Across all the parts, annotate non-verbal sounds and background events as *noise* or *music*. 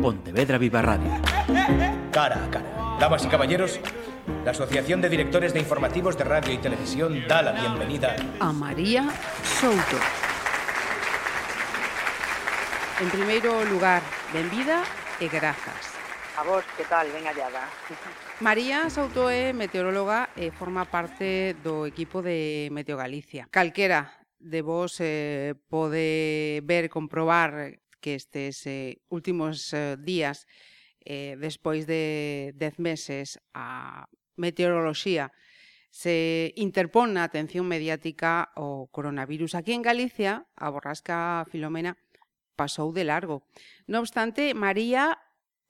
Pontevedra Viva Radio. Cara a cara. Damas y caballeros, la Asociación de Directores de Informativos de Radio y Televisión da la bienvenida a María Souto. En primeiro lugar, benvida e grazas. A vos, que tal? Ben hallada. María Souto é meteoróloga e forma parte do equipo de Meteo Galicia. Calquera de vos eh, pode ver, comprobar que estes eh, últimos eh, días, eh, despois de dez meses, a meteoroloxía se interpón na atención mediática o coronavirus. Aquí en Galicia, a borrasca Filomena pasou de largo. No obstante, María,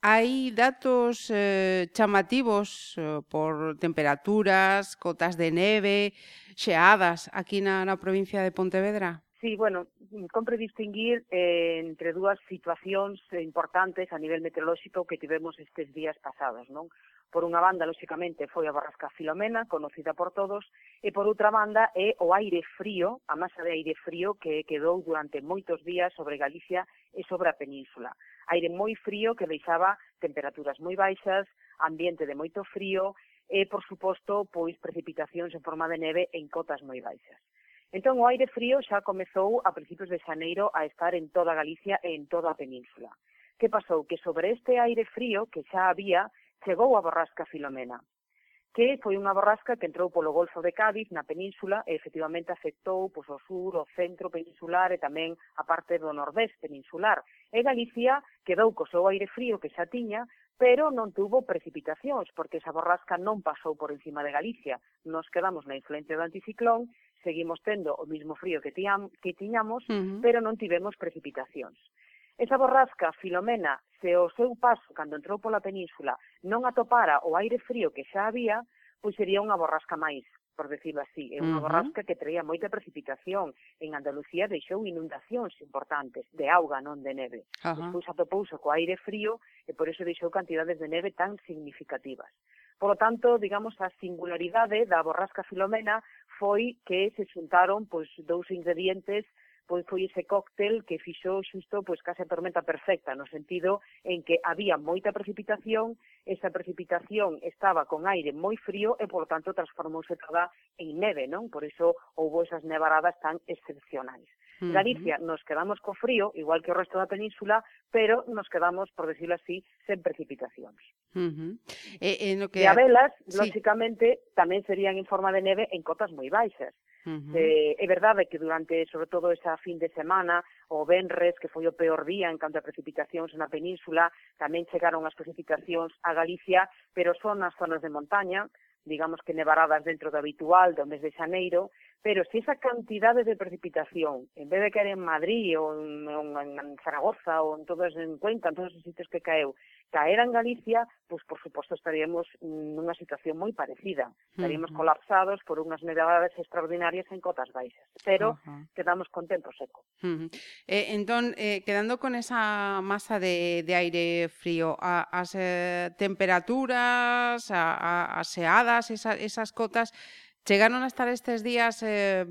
hai datos eh, chamativos eh, por temperaturas, cotas de neve, xeadas aquí na, na provincia de Pontevedra? Sí, bueno, compre distinguir eh, entre dúas situacións importantes a nivel meteorolóxico que tivemos estes días pasados, non? Por unha banda, lóxicamente, foi a borrasca Filomena, conocida por todos, e por outra banda é o aire frío, a masa de aire frío que quedou durante moitos días sobre Galicia e sobre a península. Aire moi frío que deixaba temperaturas moi baixas, ambiente de moito frío e, por suposto, pois precipitacións en forma de neve en cotas moi baixas. Entón, o aire frío xa comezou a principios de xaneiro a estar en toda Galicia e en toda a península. Que pasou? Que sobre este aire frío que xa había, chegou a borrasca Filomena que foi unha borrasca que entrou polo Golfo de Cádiz na península e efectivamente afectou pois, o sur, o centro peninsular e tamén a parte do nordés peninsular. E Galicia quedou co seu aire frío que xa tiña, pero non tuvo precipitacións, porque esa borrasca non pasou por encima de Galicia. Nos quedamos na influencia do anticiclón seguimos tendo o mismo frío que tiam, que tiñamos, uh -huh. pero non tivemos precipitacións. Esa borrasca Filomena, se o seu paso cando entrou pola península non atopara o aire frío que xa había, pois sería unha borrasca máis, por decirlo así. É unha uh -huh. borrasca que traía moita precipitación. En Andalucía deixou inundacións importantes de auga, non de neve. Uh -huh. Despois atopouse co aire frío e por iso deixou cantidades de neve tan significativas. Por lo tanto, digamos, a singularidade da borrasca Filomena foi que se xuntaron pois dous ingredientes pois foi ese cóctel que fixou xusto pois case a tormenta perfecta, no sentido en que había moita precipitación, esa precipitación estaba con aire moi frío e, por tanto, transformouse toda en neve, non? Por iso houbo esas nevaradas tan excepcionais. Galicia nos quedamos co frío, igual que o resto da península, pero nos quedamos, por decirlo así, sen precipitacións. Uh -huh. e, e, no que... E a velas, sí. lóxicamente, tamén serían en forma de neve en cotas moi baixas. Uh -huh. eh, é verdade que durante, sobre todo, esa fin de semana, o Benres, que foi o peor día en canto a precipitacións na península, tamén chegaron as precipitacións a Galicia, pero son nas zonas de montaña, digamos que nevaradas dentro do habitual do mes de xaneiro, pero se esa cantidade de precipitación, en vez de caer en Madrid ou en, en, en Zaragoza ou en todos en Cuenca, en todos os sitios que caeu, caera en Galicia, pois por suposto estaríamos nunha situación moi parecida. Estaríamos uh -huh. colapsados por unhas nevadas extraordinarias en cotas baixas, pero uh -huh. quedamos con tempo seco. Uh -huh. eh, entón, eh, quedando con esa masa de, de aire frío, a, as eh, temperaturas, a, a, as seadas, esa, esas cotas, chegaron a estar estes días eh,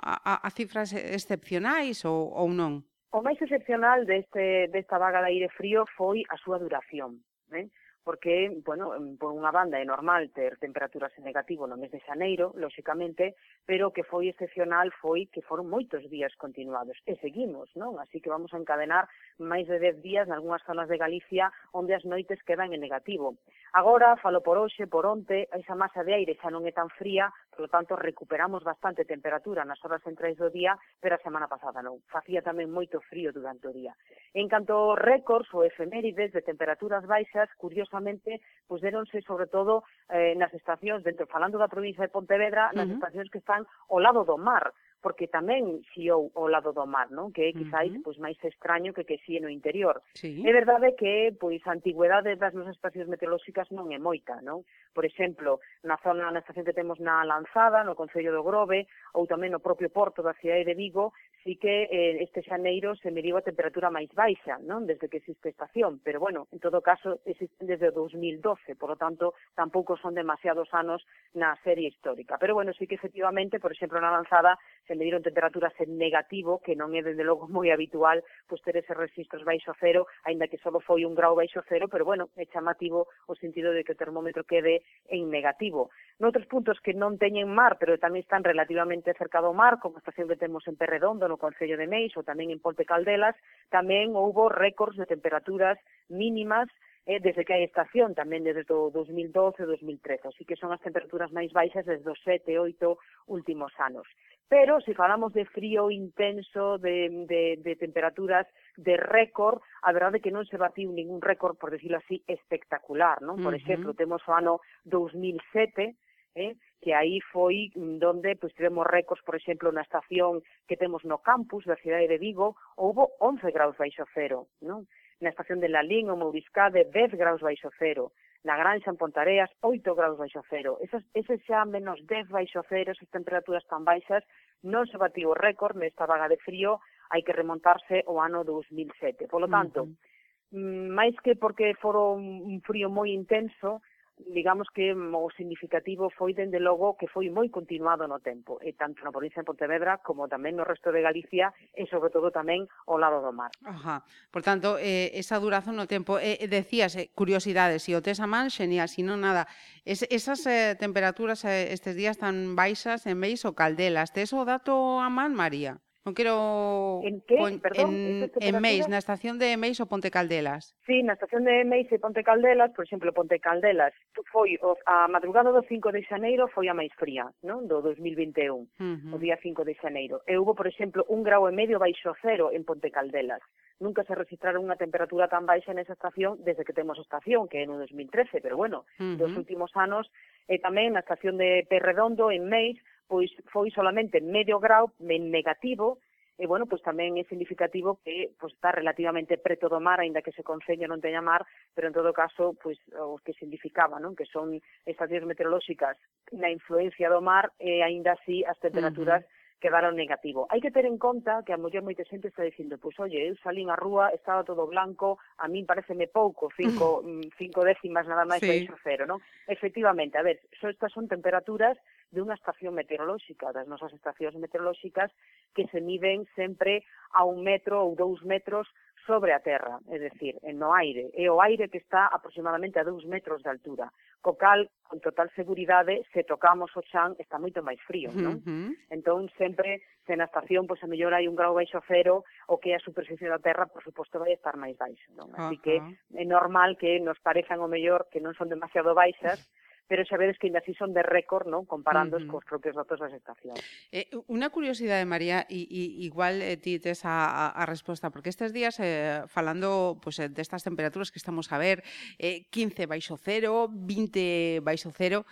a, a cifras excepcionais ou, ou non? O máis excepcional deste, desta vaga de aire frío foi a súa duración. Eh? porque, bueno, por unha banda é normal ter temperaturas en negativo no mes de xaneiro, lóxicamente, pero o que foi excepcional foi que foron moitos días continuados, e seguimos, non? Así que vamos a encadenar máis de 10 días nalgúnas zonas de Galicia onde as noites quedan en negativo. Agora, falo por hoxe, por onte, esa masa de aire xa non é tan fría, por lo tanto, recuperamos bastante temperatura nas horas centrais do día, pero a semana pasada non. Facía tamén moito frío durante o día. En canto récords ou efemérides de temperaturas baixas, curiosamente, curiosamente, pois deronse sobre todo eh, nas estacións, dentro falando da provincia de Pontevedra, nas uh -huh. estacións que están ao lado do mar, porque tamén xiou ao lado do mar, non? Que é quizáis uh -huh. pois máis extraño que que xíe no interior. Sí. É verdade que pois a antigüedade das nosas estacións meteorolóxicas non é moita, non? Por exemplo, na zona na estación que temos na Lanzada, no concello do Grove, ou tamén no propio porto da cidade de Vigo, sí que eh, este xaneiro se mediu a temperatura máis baixa, non? Desde que existe estación, pero bueno, en todo caso existen desde 2012, por lo tanto, tampouco son demasiados anos na serie histórica. Pero bueno, sí que efectivamente, por exemplo, na avanzada se mediron temperaturas en negativo, que non é desde logo moi habitual pois pues, ter eses registros baixo cero, aínda que só foi un grau baixo cero, pero bueno, é chamativo o sentido de que o termómetro quede en negativo. Noutros puntos que non teñen mar, pero tamén están relativamente cerca do mar, como a estación que temos en Perredondo, no no Concello de Meis ou tamén en Ponte Caldelas, tamén houbo récords de temperaturas mínimas eh, desde que hai estación, tamén desde o 2012 e 2013, así que son as temperaturas máis baixas desde os 7, 8 últimos anos. Pero se falamos de frío intenso, de, de, de temperaturas de récord, a verdade é que non se batiu ningún récord, por decirlo así, espectacular. Non? Por uh -huh. exemplo, temos o ano 2007, eh? que aí foi donde pois, tivemos récords, por exemplo, na estación que temos no campus da cidade de Vigo, houbo 11 graus baixo cero, non? na estación de Lalín ou Mouriscade 10 graus baixo cero, na Granxa en Pontareas 8 graus baixo cero. Esos, ese xa menos 10 baixo cero, esas temperaturas tan baixas, non se batiu o récord nesta vaga de frío, hai que remontarse ao ano 2007. Por lo tanto, uh -huh. Mm, máis que porque foro un frío moi intenso, digamos que o significativo foi, dende logo, que foi moi continuado no tempo, e tanto na provincia de Pontevedra como tamén no resto de Galicia e, sobre todo, tamén ao lado do mar. Ajá. Por tanto, eh, esa duración no tempo, eh, eh decías, eh, curiosidades, se si o tes a man, xenial, si non nada. Es, esas eh, temperaturas eh, estes días tan baixas en Meis o Caldelas, tes o dato a man, María? Non quero... En que? Con... Perdón, en, en Meis, na estación de Meis ou Ponte Caldelas. Sí, na estación de Meis e Ponte Caldelas, por exemplo, Ponte Caldelas, foi o, a madrugada do 5 de xaneiro foi a máis fría, non? Do 2021, uh -huh. o día 5 de xaneiro. E hubo, por exemplo, un grau e medio baixo cero en Ponte Caldelas. Nunca se registraron unha temperatura tan baixa nesa estación desde que temos estación, que é no 2013, pero bueno, uh -huh. dos últimos anos, e tamén na estación de Perredondo, en Meis, pois foi solamente medio grau en negativo, e bueno, pois tamén é significativo que pois está relativamente preto do mar, aínda que se concello non teña mar, pero en todo caso, pois o que significaba, non, que son estacións meteorolóxicas na influencia do mar e aínda así as temperaturas uh -huh quedaron negativo. Hai que ter en conta que a muller moita xente está dicindo, pois, oye, eu salín a rúa, estaba todo blanco, a min pareceme pouco, cinco, mm. Mm, cinco décimas nada máis sí. que iso cero, non? Efectivamente, a ver, so estas son temperaturas de unha estación meteorolóxica, das nosas estacións meteorolóxicas que se miden sempre a un metro ou dous metros sobre a terra, é dicir, no aire. É o aire que está aproximadamente a dous metros de altura co cal con total seguridade se tocamos o chan está moito máis frío, non? Uh -huh. Entón sempre se na estación pois a mellor hai un grau baixo cero o que a superficie da terra por suposto vai estar máis baixo, non? Así uh -huh. que é normal que nos parezan o mellor que non son demasiado baixas pero xa vedes que ainda así son de récord, non? Comparando uh -huh. cos propios datos da sectación. Eh, unha curiosidade, eh, María, e, e igual eh, ti tes a, a, a resposta, porque estes días, eh, falando pues, eh, destas temperaturas que estamos a ver, eh, 15 baixo cero, 20 baixo cero,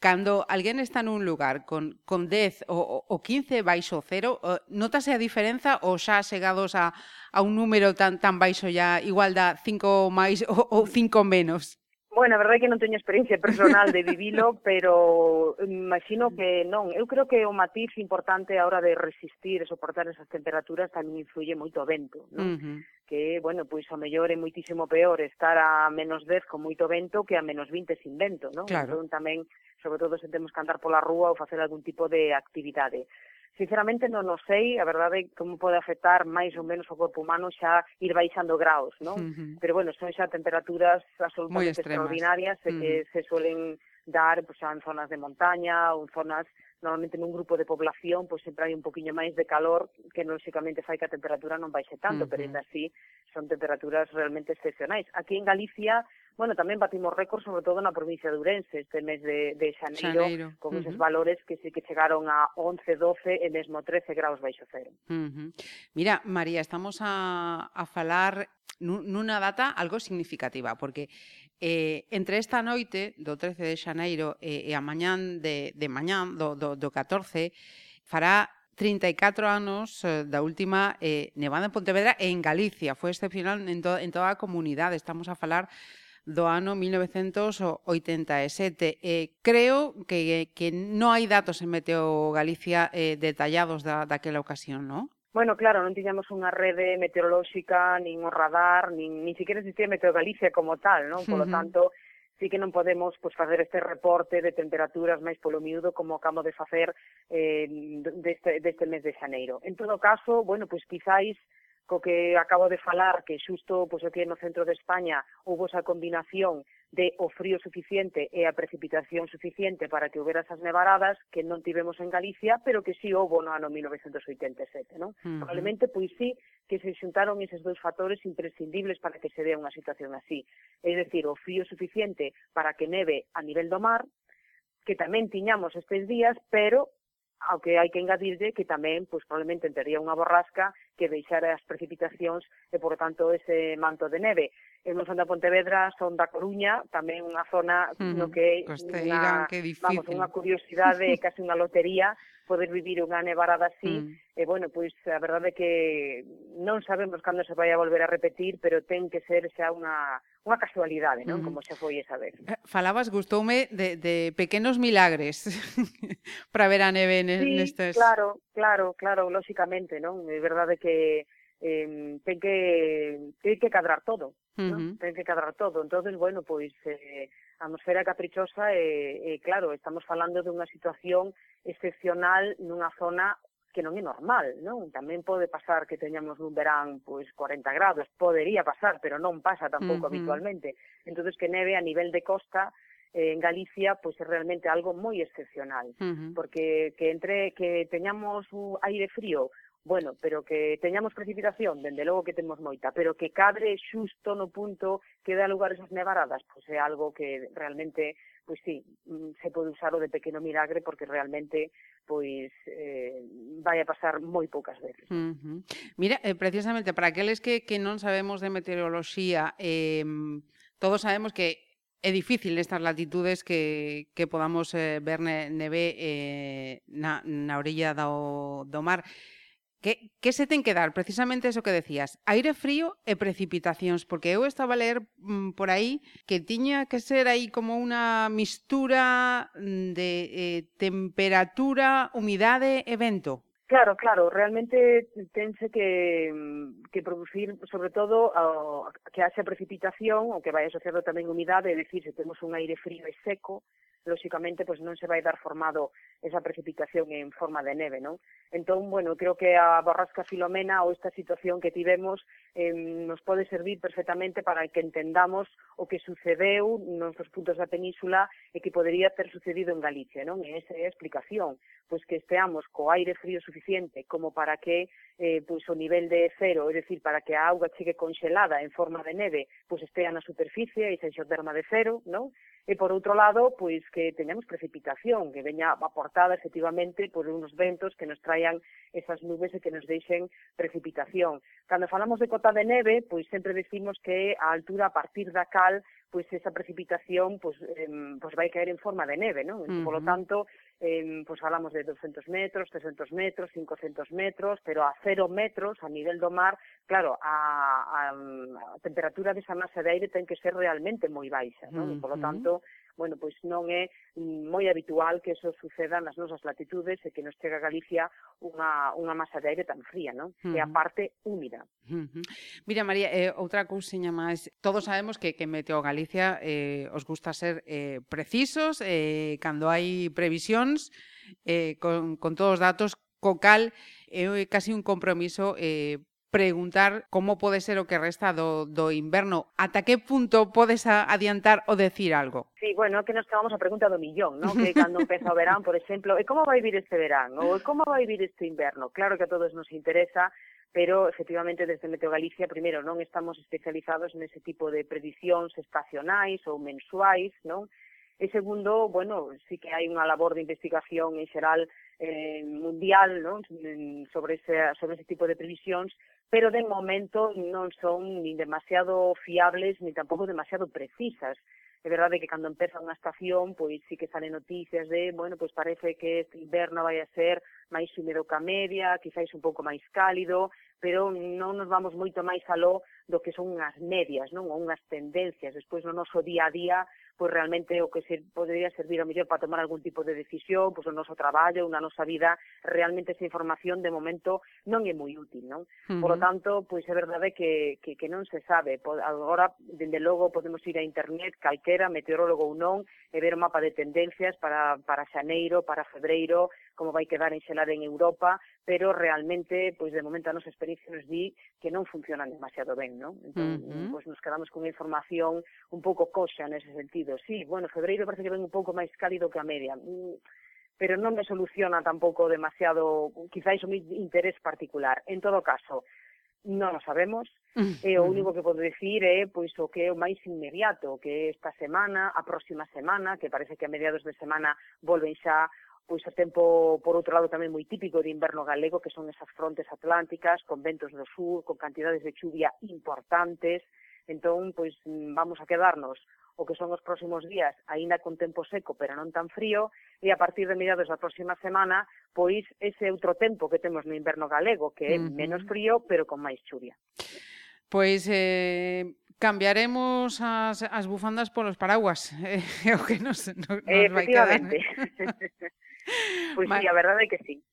cando alguén está nun lugar con, con 10 ou, ou 15 baixo cero, eh, notase a diferenza ou xa chegados a, a un número tan, tan baixo ya igual da 5 máis ou, ou 5 menos? Bueno, a verdade é que non teño experiencia personal de vivilo, *laughs* pero imagino que non. Eu creo que o matiz importante a hora de resistir e soportar esas temperaturas tamén influye moito o vento, non? Uh -huh. Que, bueno, pois a mellor é moitísimo peor estar a menos 10 con moito vento que a menos 20 sin vento, non? Claro. Entón tamén, sobre todo se temos que andar pola rúa ou facer algún tipo de actividade sinceramente non o sei, a verdade é como pode afectar máis ou menos o corpo humano xa ir baixando graus, non? Uh -huh. Pero bueno, son xa temperaturas absolutamente extraordinarias eh, uh -huh. Eh, que se suelen dar pues, xa en zonas de montaña ou en zonas normalmente nun grupo de población pois sempre hai un poquinho máis de calor que lógicamente fai que a temperatura non baixe tanto, uh -huh. pero ainda así son temperaturas realmente excepcionais. Aquí en Galicia bueno, tamén batimos récord sobre todo na provincia de Ourense este mes de, de Xaneiro, Xaneiro. con uh -huh. esos valores que sí que chegaron a 11, 12 e mesmo 13 graus baixo cero. Uh -huh. Mira, María, estamos a, a falar nunha data algo significativa, porque eh, entre esta noite do 13 de Xaneiro e, e a mañán de, de mañán do, do, do 14 fará 34 anos eh, da última eh, nevada en Pontevedra e en Galicia. Foi excepcional en, to en toda a comunidade. Estamos a falar do ano 1987. Eh, creo que, que non hai datos en Meteo Galicia eh, detallados da, daquela ocasión, non? Bueno, claro, non tiñamos unha rede meteorolóxica, nin o radar, nin, nin siquiera existía Meteo Galicia como tal, non? Por lo uh -huh. tanto, sí que non podemos pues, facer este reporte de temperaturas máis polo miúdo como acabo de facer eh, deste, deste mes de xaneiro. En todo caso, bueno, pues quizáis co que acabo de falar, que xusto pois, que no centro de España houve esa combinación de o frío suficiente e a precipitación suficiente para que houbera esas nevaradas que non tivemos en Galicia, pero que sí houve no ano 1987. Non? Uh -huh. Probablemente, pois sí, que se xuntaron eses dous factores imprescindibles para que se dea unha situación así. É dicir, o frío suficiente para que neve a nivel do mar, que tamén tiñamos estes días, pero ao que hai que engadirlle que tamén pois probablemente tería unha borrasca que deixara as precipitacións e por tanto ese manto de neve. E non son da Pontevedra, son da Coruña, tamén unha zona mm, no que é unha, que difícil. vamos, unha curiosidade, casi unha lotería *laughs* poder vivir unha nevarada así, mm. e bueno, pois a verdade é que non sabemos cando se vai a volver a repetir, pero ten que ser xa unha unha casualidade, non? Mm. Como xa foi esa vez. Eh, Falabas, gustoume, de, de pequenos milagres *laughs* para ver a neve sí, nestes... claro, claro, claro, lóxicamente, non? É verdade que eh, ten que ten que cadrar todo, uh -huh. ¿no? ten que cadrar todo. Entonces, bueno, pois eh, a atmosfera caprichosa eh, eh, claro, estamos falando de unha situación excepcional nunha zona que non é normal, non? Tamén pode pasar que teñamos un verán pois 40 grados, podería pasar, pero non pasa tampouco uh -huh. habitualmente. Entonces que neve a nivel de costa eh, en Galicia pois é realmente algo moi excepcional, uh -huh. porque que entre que teñamos un aire frío bueno, pero que teñamos precipitación, dende logo que temos moita, pero que cadre xusto no punto que dá lugar esas nevaradas, pois é algo que realmente, pois sí, mm, se pode usar o de pequeno milagre porque realmente pois eh, vai a pasar moi poucas veces. Uh -huh. Mira, eh, precisamente para aqueles que, que non sabemos de meteoroloxía, eh, todos sabemos que é difícil nestas latitudes que, que podamos eh, ver neve eh, na, na orilla do, do mar, Que, que se ten que dar? Precisamente eso que decías, aire frío e precipitacións, porque eu estaba a ler mm, por aí que tiña que ser aí como unha mistura mm, de eh, temperatura, humidade e vento. Claro, claro, realmente tense que, mm, que producir, sobre todo, a, que haxe precipitación ou que vai asociado tamén humidade, é dicir, se temos un aire frío e seco, lóxicamente, pois non se vai dar formado esa precipitación en forma de neve, non? Entón, bueno, creo que a borrasca Filomena ou esta situación que tivemos eh, nos pode servir perfectamente para que entendamos o que sucedeu nos dos puntos da península e que podería ter sucedido en Galicia, non? E esa é a explicación, pois que esteamos co aire frío suficiente suficiente como para que eh, pois o nivel de cero, é dicir, para que a auga chegue conxelada en forma de neve, pois estea na superficie e se xoterma de cero, non? E por outro lado, pois que teñamos precipitación, que veña aportada efectivamente por unos ventos que nos traian esas nubes e que nos deixen precipitación. Cando falamos de cota de neve, pois sempre decimos que a altura a partir da cal pois esa precipitación pois, eh, pois vai caer en forma de neve, non? Entón, uh -huh. Por lo tanto, eh, pues hablamos de 200 metros, 300 metros, 500 metros, pero a cero metros, a nivel do mar, claro, a, a, a temperatura desa masa de aire ten que ser realmente moi baixa, non? Uh -huh. Por lo tanto, bueno, pois non é moi habitual que eso suceda nas nosas latitudes e que nos chega a Galicia unha, unha masa de aire tan fría, non? Uh -huh. E a parte húmida. Uh -huh. Mira, María, eh, outra cousiña máis. Todos sabemos que, que Meteo Galicia eh, os gusta ser eh, precisos eh, cando hai previsións eh, con, con todos os datos co cal é eh, casi un compromiso eh, preguntar como pode ser o que resta do, do inverno. Ata que punto podes adiantar ou decir algo? Sí, bueno, que nos acabamos a pregunta do millón, ¿no? que cando *laughs* empeza o verán, por exemplo, e como vai vir este verán? Ou como vai vir este inverno? Claro que a todos nos interesa, pero efectivamente desde Meteo Galicia, primeiro, non estamos especializados nese tipo de predicións estacionais ou mensuais, non? E segundo, bueno, sí que hai unha labor de investigación en xeral eh, mundial non? sobre, ese, sobre ese tipo de previsións, pero de momento non son ni demasiado fiables ni tampouco demasiado precisas. É verdade que cando empeza unha estación, pois sí que salen noticias de, bueno, pois parece que este inverno vai a ser máis húmedo que a media, quizáis un pouco máis cálido, pero non nos vamos moito máis aló do que son unhas medias, non? Ou unhas tendencias. Despois no noso día a día pois realmente o que se podería servir a mellor para tomar algún tipo de decisión, pois o noso traballo, na nosa vida, realmente esa información de momento non é moi útil, non? Uh -huh. Por lo tanto, pois é verdade que, que, que non se sabe. Agora, dende logo, podemos ir a internet, calquera, meteorólogo ou non, e ver o mapa de tendencias para, para xaneiro, para febreiro, como vai quedar enxelada en Europa, pero realmente, pois de momento a nosa experiencia nos di que non funcionan demasiado ben, non? Entón, uh -huh. pois nos quedamos con información un pouco coxa nese sentido. Sí, bueno, febreiro parece que ven un pouco máis cálido que a media mm, pero non me soluciona tampouco demasiado, quizáis un interés particular. En todo caso, non o sabemos, *laughs* eh, e o único que podo dicir é pois o que é o máis inmediato, que esta semana, a próxima semana, que parece que a mediados de semana volven xa pois a tempo, por outro lado, tamén moi típico de inverno galego, que son esas frontes atlánticas, con ventos do sur, con cantidades de chuvia importantes, entón, pois, vamos a quedarnos o que son os próximos días, aínda con tempo seco, pero non tan frío, e a partir de mediados da próxima semana, pois ese outro tempo que temos no inverno galego, que é uh -huh. menos frío, pero con máis chuvia. Pois eh, Cambiaremos as, as bufandas polos paraguas, *laughs* eh, é eh, o que nos, nos, nos vai quedar. Efectivamente. *laughs* pois Mar... sí, a verdade é que sí.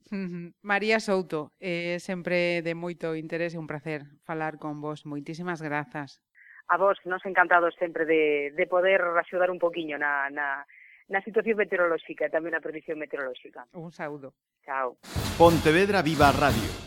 María Souto, é eh, sempre de moito interés e un placer falar con vos. Moitísimas grazas. A vos, nos encantados sempre de, de poder axudar un poquinho na, na, na situación meteorolóxica e tamén na previsión meteorolóxica. Un saúdo. Chao. Pontevedra Viva Radio